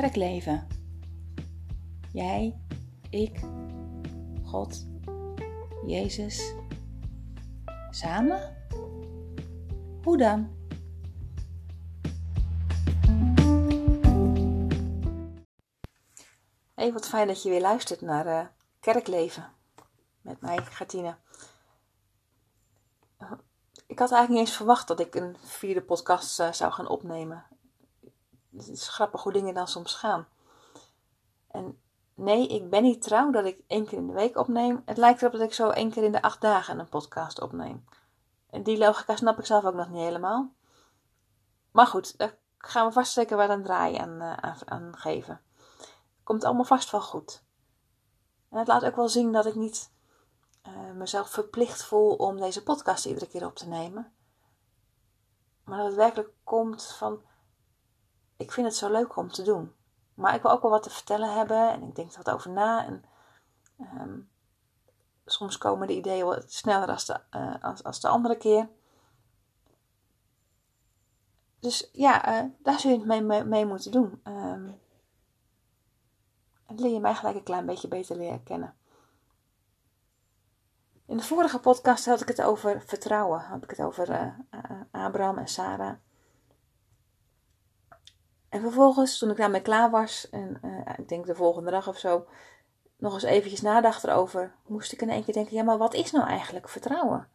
Kerkleven. Jij, ik, God, Jezus. Samen? Hoe dan? Hey, wat fijn dat je weer luistert naar uh, Kerkleven. Met mij, Gertine. Ik had eigenlijk niet eens verwacht dat ik een vierde podcast uh, zou gaan opnemen. Het is grappig hoe dingen dan soms gaan. En nee, ik ben niet trouw dat ik één keer in de week opneem. Het lijkt erop dat ik zo één keer in de acht dagen een podcast opneem. En die logica snap ik zelf ook nog niet helemaal. Maar goed, daar gaan we vast zeker wel een draai aan, uh, aan geven. Komt allemaal vast wel goed. En het laat ook wel zien dat ik niet uh, mezelf verplicht voel om deze podcast iedere keer op te nemen. Maar dat het werkelijk komt van, ik vind het zo leuk om te doen. Maar ik wil ook wel wat te vertellen hebben en ik denk er wat over na. En um, soms komen de ideeën wat sneller als de, uh, als, als de andere keer. Dus ja, uh, daar zul je het mee, moeten doen. Um, en leer je mij gelijk een klein beetje beter leren kennen. In de vorige podcast had ik het over vertrouwen. Had ik het over uh, Abraham en Sarah. En vervolgens, toen ik daarmee klaar was, en uh, ik denk de volgende dag of zo, nog eens eventjes nadacht erover, moest ik in één keer denken, ja, maar wat is nou eigenlijk vertrouwen?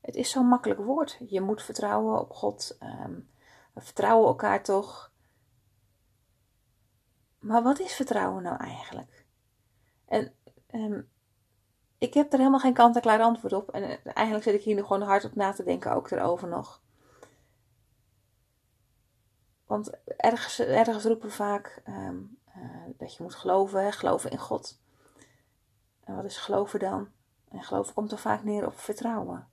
Het is zo'n makkelijk woord. Je moet vertrouwen op God. Um, we vertrouwen elkaar toch. Maar wat is vertrouwen nou eigenlijk? En um, ik heb er helemaal geen kant-en-klaar antwoord op. En eigenlijk zit ik hier nu gewoon hard op na te denken, ook erover nog. Want ergens, ergens roepen vaak um, uh, dat je moet geloven, geloven in God. En wat is geloven dan? En geloven komt er vaak neer op vertrouwen.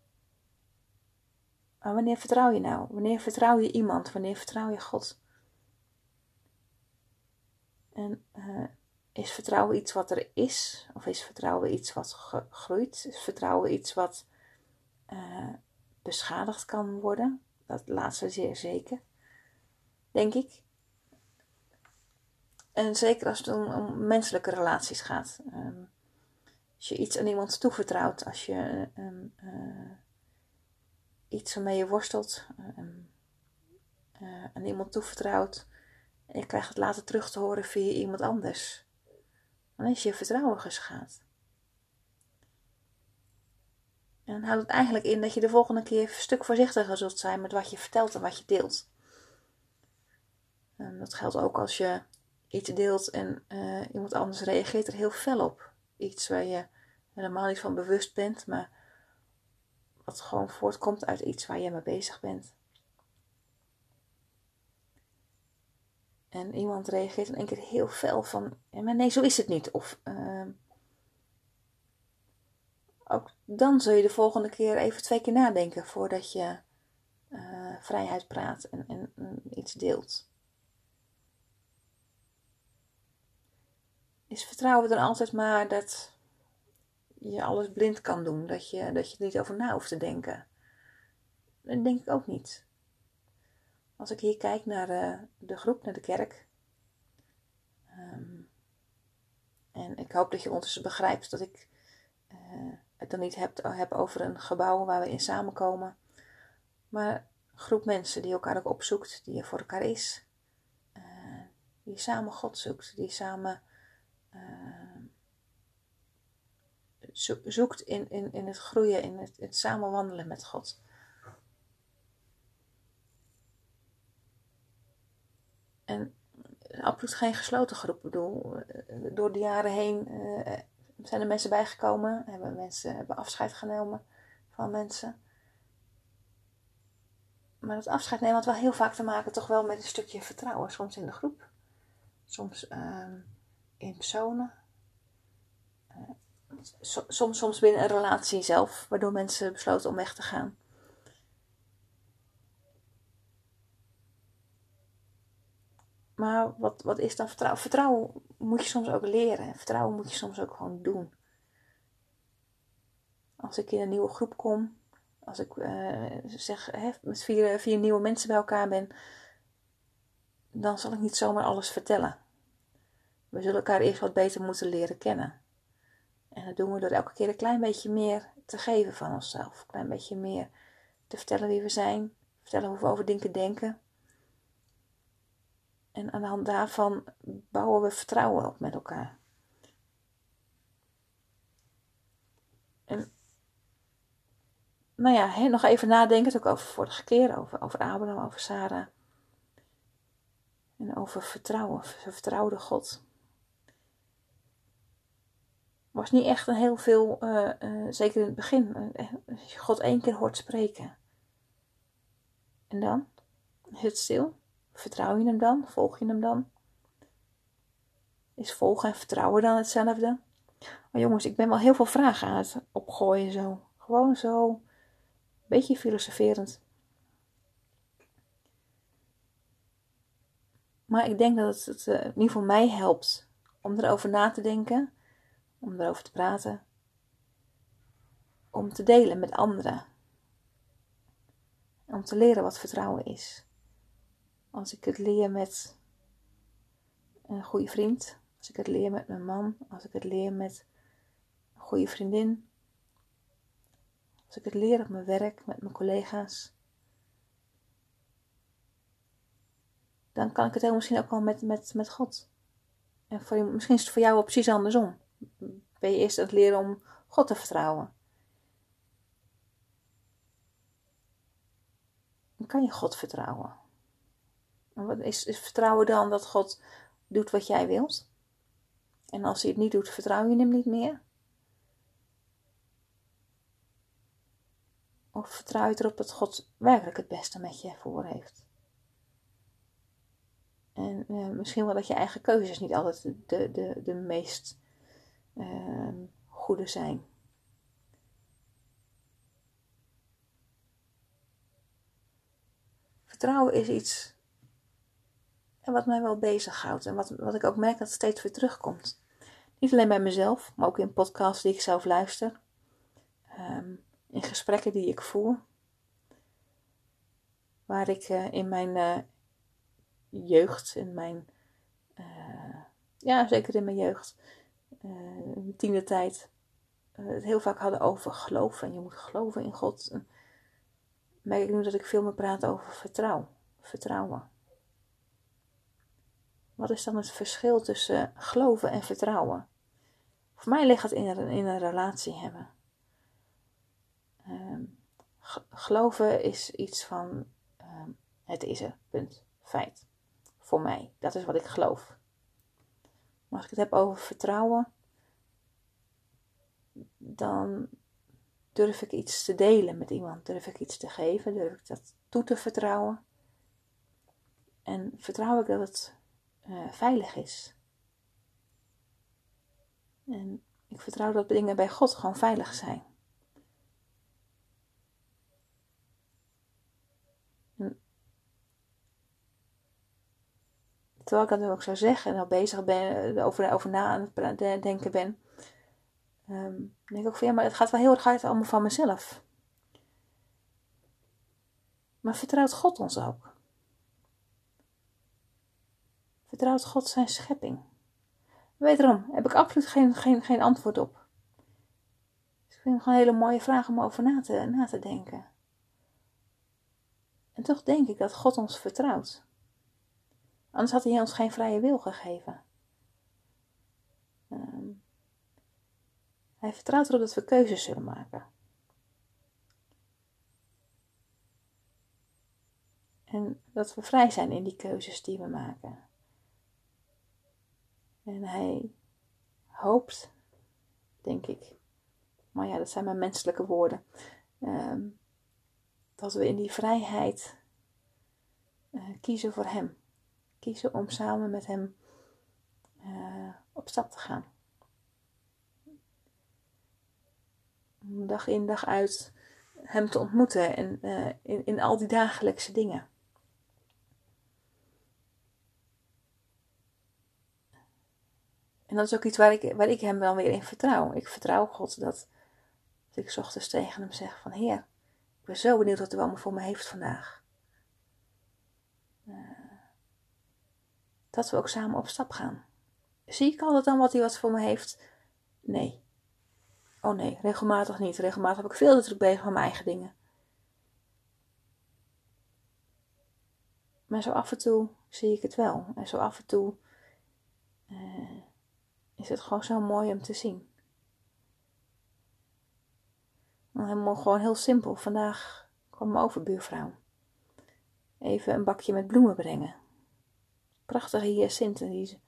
Maar wanneer vertrouw je nou? Wanneer vertrouw je iemand? Wanneer vertrouw je God? En uh, is vertrouwen iets wat er is? Of is vertrouwen iets wat groeit? Is vertrouwen iets wat uh, beschadigd kan worden? Dat laatste zeer zeker, denk ik. En zeker als het om, menselijke relaties gaat. Um, als je iets aan iemand toevertrouwt, als je um, uh, iets waarmee je worstelt um, aan iemand toevertrouwt en je krijgt het later terug te horen via iemand anders, dan is je vertrouwen geschaad. En dan houdt het eigenlijk in dat je de volgende keer een stuk voorzichtiger zult zijn met wat je vertelt en wat je deelt. En dat geldt ook als je iets deelt en uh, iemand anders reageert er heel fel op. Iets waar je helemaal niet van bewust bent, maar wat gewoon voortkomt uit iets waar je mee bezig bent. En iemand reageert in één keer heel fel van, maar nee, zo is het niet. Of uh, ook dan zul je de volgende keer even twee keer nadenken voordat je uh, vrijheid praat en, en, en iets deelt. Is vertrouwen dan altijd maar dat je alles blind kan doen, dat je, dat je er niet over na hoeft te denken? Dat denk ik ook niet. Als ik hier kijk naar de, de groep, naar de kerk. Um, en ik hoop dat je ondertussen begrijpt dat ik uh, het dan niet heb, heb over een gebouw waar we in samenkomen. Maar een groep mensen die elkaar ook opzoekt, die er voor elkaar is. Uh, die samen God zoekt, die samen uh, zoekt in, in, in het groeien, in het, het samen wandelen met God. En absoluut geen gesloten groep. Ik bedoel, door de jaren heen uh, zijn er mensen bijgekomen, hebben mensen hebben afscheid genomen van mensen. Maar dat afscheid nemen had wel heel vaak te maken toch wel met een stukje vertrouwen. Soms in de groep, soms uh, in personen. Uh, soms, soms binnen een relatie zelf, waardoor mensen besloten om weg te gaan. Maar wat, wat is dan vertrouwen? Vertrouwen moet je soms ook leren. Vertrouwen moet je soms ook gewoon doen. Als ik in een nieuwe groep kom, als ik uh, zeg hè, met vier, vier nieuwe mensen bij elkaar ben, dan zal ik niet zomaar alles vertellen. We zullen elkaar eerst wat beter moeten leren kennen. En dat doen we door elke keer een klein beetje meer te geven van onszelf. Een klein beetje meer te vertellen wie we zijn, vertellen hoe we over dingen denken. En aan de hand daarvan bouwen we vertrouwen op met elkaar. En nou ja, nog even nadenken, ook over vorige keer, over, over Abraham, over Sarah. En over vertrouwen. Vertrouwde God. Was niet echt een heel veel, uh, uh, zeker in het begin, uh, als je God één keer hoort spreken. En dan? Het stil? Vertrouw je hem dan? Volg je hem dan? Is volgen en vertrouwen dan hetzelfde? Maar jongens, ik ben wel heel veel vragen aan het opgooien zo. Gewoon zo, een beetje filosoferend. Maar ik denk dat het, het in ieder geval mij helpt om erover na te denken, om erover te praten, om te delen met anderen. Om te leren wat vertrouwen is. Als ik het leer met een goede vriend, als ik het leer met mijn man, als ik het leer met een goede vriendin, als ik het leer op mijn werk met mijn collega's, dan kan ik het heel misschien ook wel met, met, met God. En voor, misschien is het voor jou precies andersom. Ben je eerst aan het leren om God te vertrouwen. Dan kan je God vertrouwen. En wat is, vertrouwen dan dat God doet wat jij wilt? En als hij het niet doet, vertrouw je hem niet meer? Of vertrouw je erop dat God werkelijk het beste met je voor heeft? En uh, misschien wel dat je eigen keuzes niet altijd de, de, de meest uh, goede zijn. Vertrouwen is iets wat mij wel bezighoudt en wat, wat ik ook merk dat steeds weer terugkomt. Niet alleen bij mezelf, maar ook in podcasts die ik zelf luister, um, in gesprekken die ik voer, waar ik uh, in mijn uh, jeugd, in mijn, ja zeker in mijn jeugd, mijn tiende tijd, het heel vaak hadden over geloof en je moet geloven in God. Merk ik nu dat ik veel meer praat over vertrouw, vertrouwen. Wat is dan het verschil tussen geloven en vertrouwen? Voor mij ligt het in een, in een relatie hebben. Um, geloven is iets van um, het is er, punt, feit. Voor mij, dat is wat ik geloof. Maar als ik het heb over vertrouwen, dan durf ik iets te delen met iemand, durf ik iets te geven, durf ik dat toe te vertrouwen. En vertrouw ik dat het uh, veilig is. En ik vertrouw dat dingen bij God gewoon veilig zijn. Terwijl ik dat ook zou zeggen en al bezig ben, over, over na aan het denken ben, um, denk ik ook van ja, maar het gaat wel heel erg hard allemaal van mezelf. Maar vertrouwt God ons ook? Vertrouwt God zijn schepping? Wederom heb ik absoluut geen, geen, geen antwoord op. Dus ik vind het gewoon een hele mooie vraag om over na te, na te denken. En toch denk ik dat God ons vertrouwt. Anders had hij ons geen vrije wil gegeven. Um, hij vertrouwt erop dat we keuzes zullen maken. En dat we vrij zijn in die keuzes die we maken. En hij hoopt, denk ik, maar ja, dat zijn maar menselijke woorden, um, dat we in die vrijheid uh, kiezen voor Hem. Kiezen om samen met Hem uh, op stap te gaan. Dag in, dag uit Hem te ontmoeten en uh, in, in al die dagelijkse dingen. En dat is ook iets waar ik, waar ik hem wel weer in vertrouw. Ik vertrouw God dat, dat ik ochtends tegen hem zeg van Heer, ik ben zo benieuwd wat u allemaal voor me heeft vandaag. Dat we ook samen op stap gaan. Zie ik altijd dan wat hij wat voor me heeft? Nee. Oh nee, regelmatig niet. Regelmatig heb ik veel te druk bezig met mijn eigen dingen. Maar zo af en toe zie ik het wel. En zo af en toe uh, is het gewoon zo mooi om te zien. Helemaal gewoon heel simpel. Vandaag kwam mijn overbuurvrouw even een bakje met bloemen brengen. Prachtige hyacinten die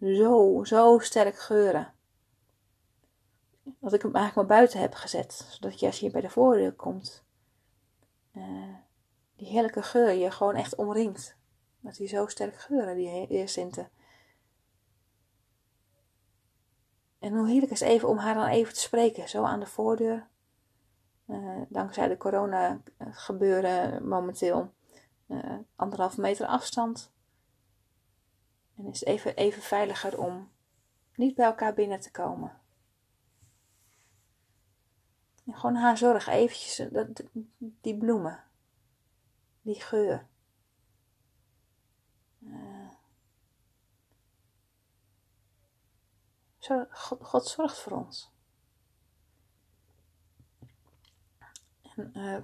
zo, zo sterk geuren. Dat ik hem eigenlijk maar buiten heb gezet. Zodat je als je bij de voordeur komt, uh, die heerlijke geur je gewoon echt omringt. Dat die zo sterk geuren, die hyacinten. En hoe heerlijk is even om haar dan even te spreken, zo aan de voordeur. Uh, dankzij de corona gebeuren momenteel uh, anderhalf meter afstand. En is het even, even veiliger om niet bij elkaar binnen te komen. En gewoon haar zorg, eventjes, dat, die bloemen, die geur. Uh, God, God, zorgt voor ons. En uh,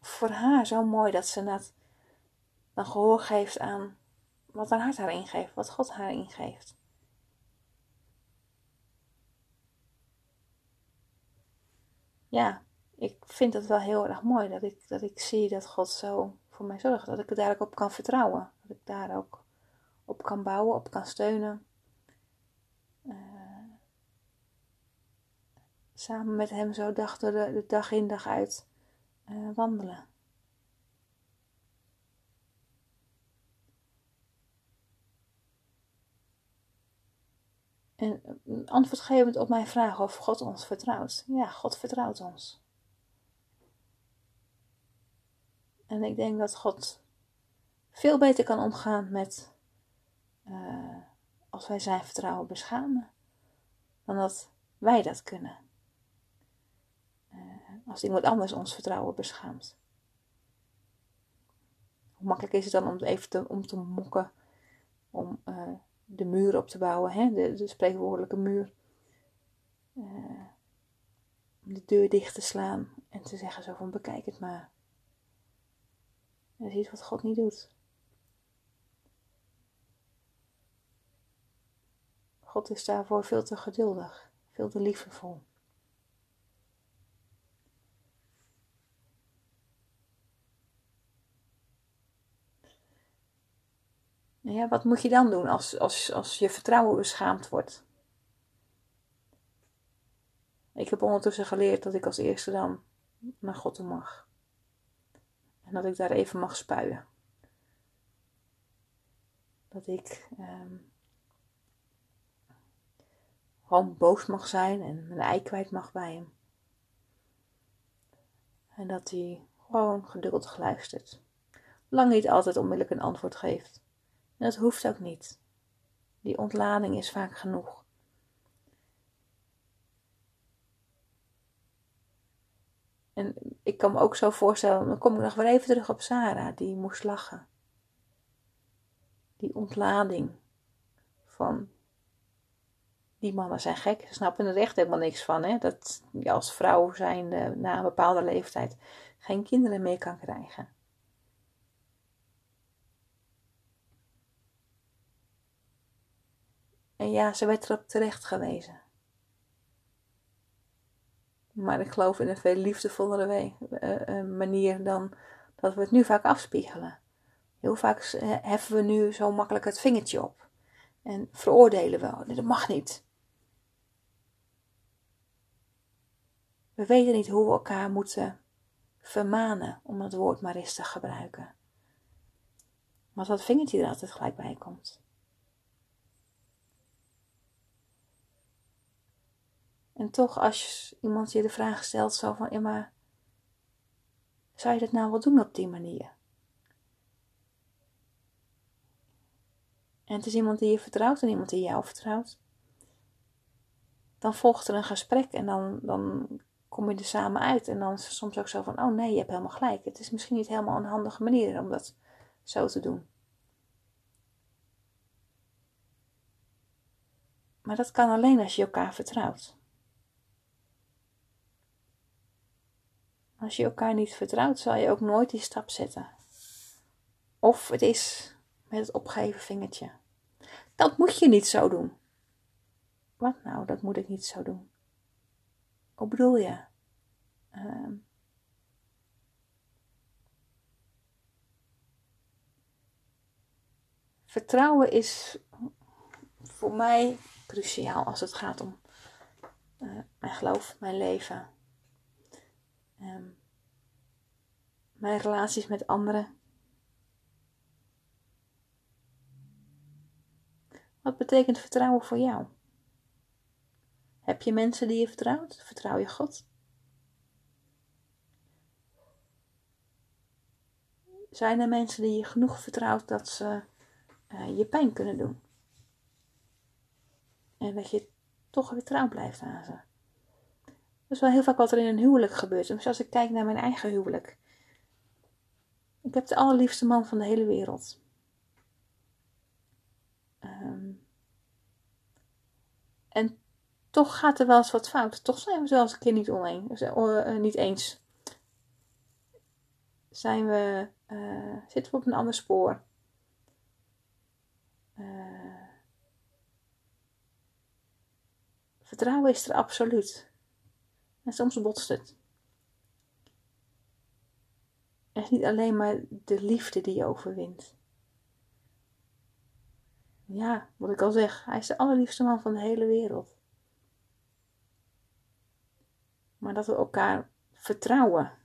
voor haar zo mooi dat ze dat dan gehoor geeft aan wat haar hart haar ingeeft, wat God haar ingeeft. Ja, ik vind het wel heel erg mooi dat ik, dat ik zie dat God zo voor mij zorgt. Dat ik er daar ook op kan vertrouwen. Dat ik daar ook op kan bouwen, op kan steunen. Uh, samen met hem zo dag door de, dag in dag uit uh, wandelen. En antwoordgevend op mijn vraag of God ons vertrouwt. Ja, God vertrouwt ons. En ik denk dat God veel beter kan omgaan met uh, als wij zijn vertrouwen beschamen, dan dat wij dat kunnen. Uh, als iemand anders ons vertrouwen beschaamt. Hoe makkelijk is het dan om even te, om te mokken, om uh, de muur op te bouwen, hè? De, de spreekwoordelijke muur. Om de deur dicht te slaan en te zeggen zo van bekijk het maar. dat is iets wat God niet doet. God is daarvoor veel te geduldig, veel te liefdevol. Ja, wat moet je dan doen als, als, als je vertrouwen beschaamd wordt? Ik heb ondertussen geleerd dat ik als eerste dan naar God toe mag. En dat ik daar even mag spuien. Dat ik ehm, gewoon boos mag zijn en mijn ei kwijt mag bij hem. En dat hij gewoon geduldig luistert. Lang niet altijd onmiddellijk een antwoord geeft. Dat hoeft ook niet. Die ontlading is vaak genoeg. En ik kan me ook zo voorstellen, dan kom ik nog weer even terug op Sarah, die moest lachen. Die ontlading van die mannen zijn gek, ze snappen er echt helemaal niks van. Hè? Dat je als vrouw zijn na een bepaalde leeftijd geen kinderen meer kan krijgen. En ja, ze werd erop terecht gewezen. Maar ik geloof in een veel liefdevollere uh, manier dan dat we het nu vaak afspiegelen. Heel vaak heffen we nu zo makkelijk het vingertje op. En veroordelen we. Dat mag niet. We weten niet hoe we elkaar moeten vermanen, om het woord maar eens te gebruiken. Maar dat vingertje er altijd gelijk bij komt. En toch, als iemand je de vraag stelt, zo van, ja, maar zou je dat nou wel doen op die manier? En het is iemand die je vertrouwt en iemand die jou vertrouwt. Dan volgt er een gesprek en dan, dan kom je er samen uit. En dan is soms ook zo van, oh nee, je hebt helemaal gelijk. Het is misschien niet helemaal een handige manier om dat zo te doen. Maar dat kan alleen als je elkaar vertrouwt. Als je elkaar niet vertrouwt, zal je ook nooit die stap zetten. Of het is met het opgeven vingertje. Dat moet je niet zo doen. Wat nou, dat moet ik niet zo doen? Hoe bedoel je? Uh, vertrouwen is voor mij cruciaal als het gaat om uh, mijn geloof, mijn leven, um, mijn relaties met anderen. Wat betekent vertrouwen voor jou? Heb je mensen die je vertrouwt? Vertrouw je God? Zijn er mensen die je genoeg vertrouwt dat ze uh, je pijn kunnen doen? En dat je toch weer trouw blijft aan ze. Is wel heel vaak wat er in een huwelijk gebeurt. Dus als ik kijk naar mijn eigen huwelijk. Ik heb de allerliefste man van de hele wereld. Um, en toch gaat er wel eens wat fout. Toch zijn we zelfs een keer niet, oneens, uh, niet eens. Zijn we, uh, zitten we op een ander spoor. Uh, vertrouwen is er absoluut. En soms botst het. Het is niet alleen maar de liefde die je overwint. Ja, wat ik al zeg, hij is de allerliefste man van de hele wereld. Maar dat we elkaar vertrouwen,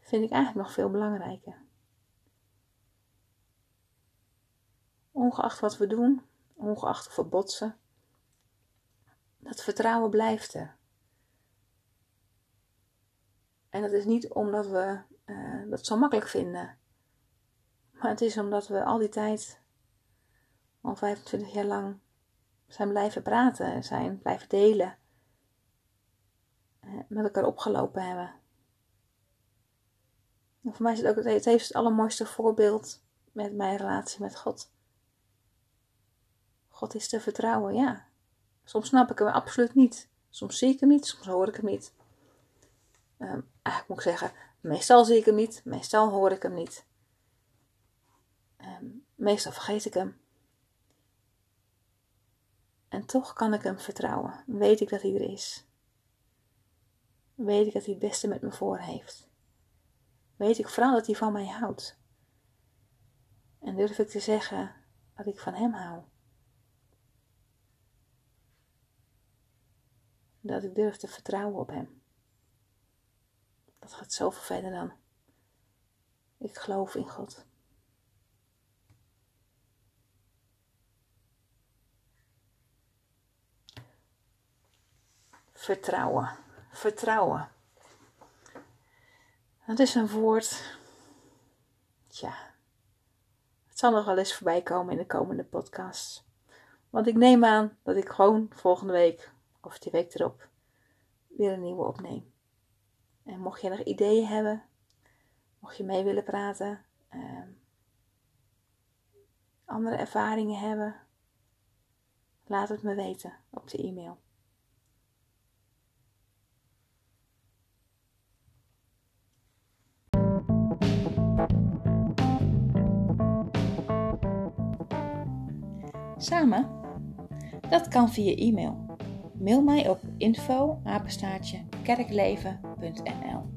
vind ik eigenlijk nog veel belangrijker. Ongeacht wat we doen, ongeacht of we botsen, dat vertrouwen blijft er. En dat is niet omdat we uh, dat zo makkelijk vinden. Maar het is omdat we al die tijd, al 25 jaar lang, zijn blijven praten, zijn blijven delen. Eh, met elkaar opgelopen hebben. En voor mij is het ook het heeft het allermooiste voorbeeld met mijn relatie met God. God is te vertrouwen, ja. Soms snap ik hem absoluut niet. Soms zie ik hem niet, soms hoor ik hem niet. Um, eigenlijk moet ik zeggen, meestal zie ik hem niet, meestal hoor ik hem niet. Um, meestal vergeet ik hem. En toch kan ik hem vertrouwen. Weet ik dat hij er is. Weet ik dat hij het beste met me voor heeft. Weet ik vooral dat hij van mij houdt. En durf ik te zeggen dat ik van hem hou. Dat ik durf te vertrouwen op hem. Dat gaat zoveel verder dan. Ik geloof in God. Vertrouwen. Vertrouwen. Dat is een woord. Tja. Het zal nog wel eens voorbij komen in de komende podcast. Want ik neem aan dat ik gewoon volgende week of die week erop weer een nieuwe opneem. En mocht je nog ideeën hebben, mocht je mee willen praten, eh, andere ervaringen hebben, laat het me weten op de e-mail. Samen? Dat kan via e-mail. Mail mij op info kerkleven.nl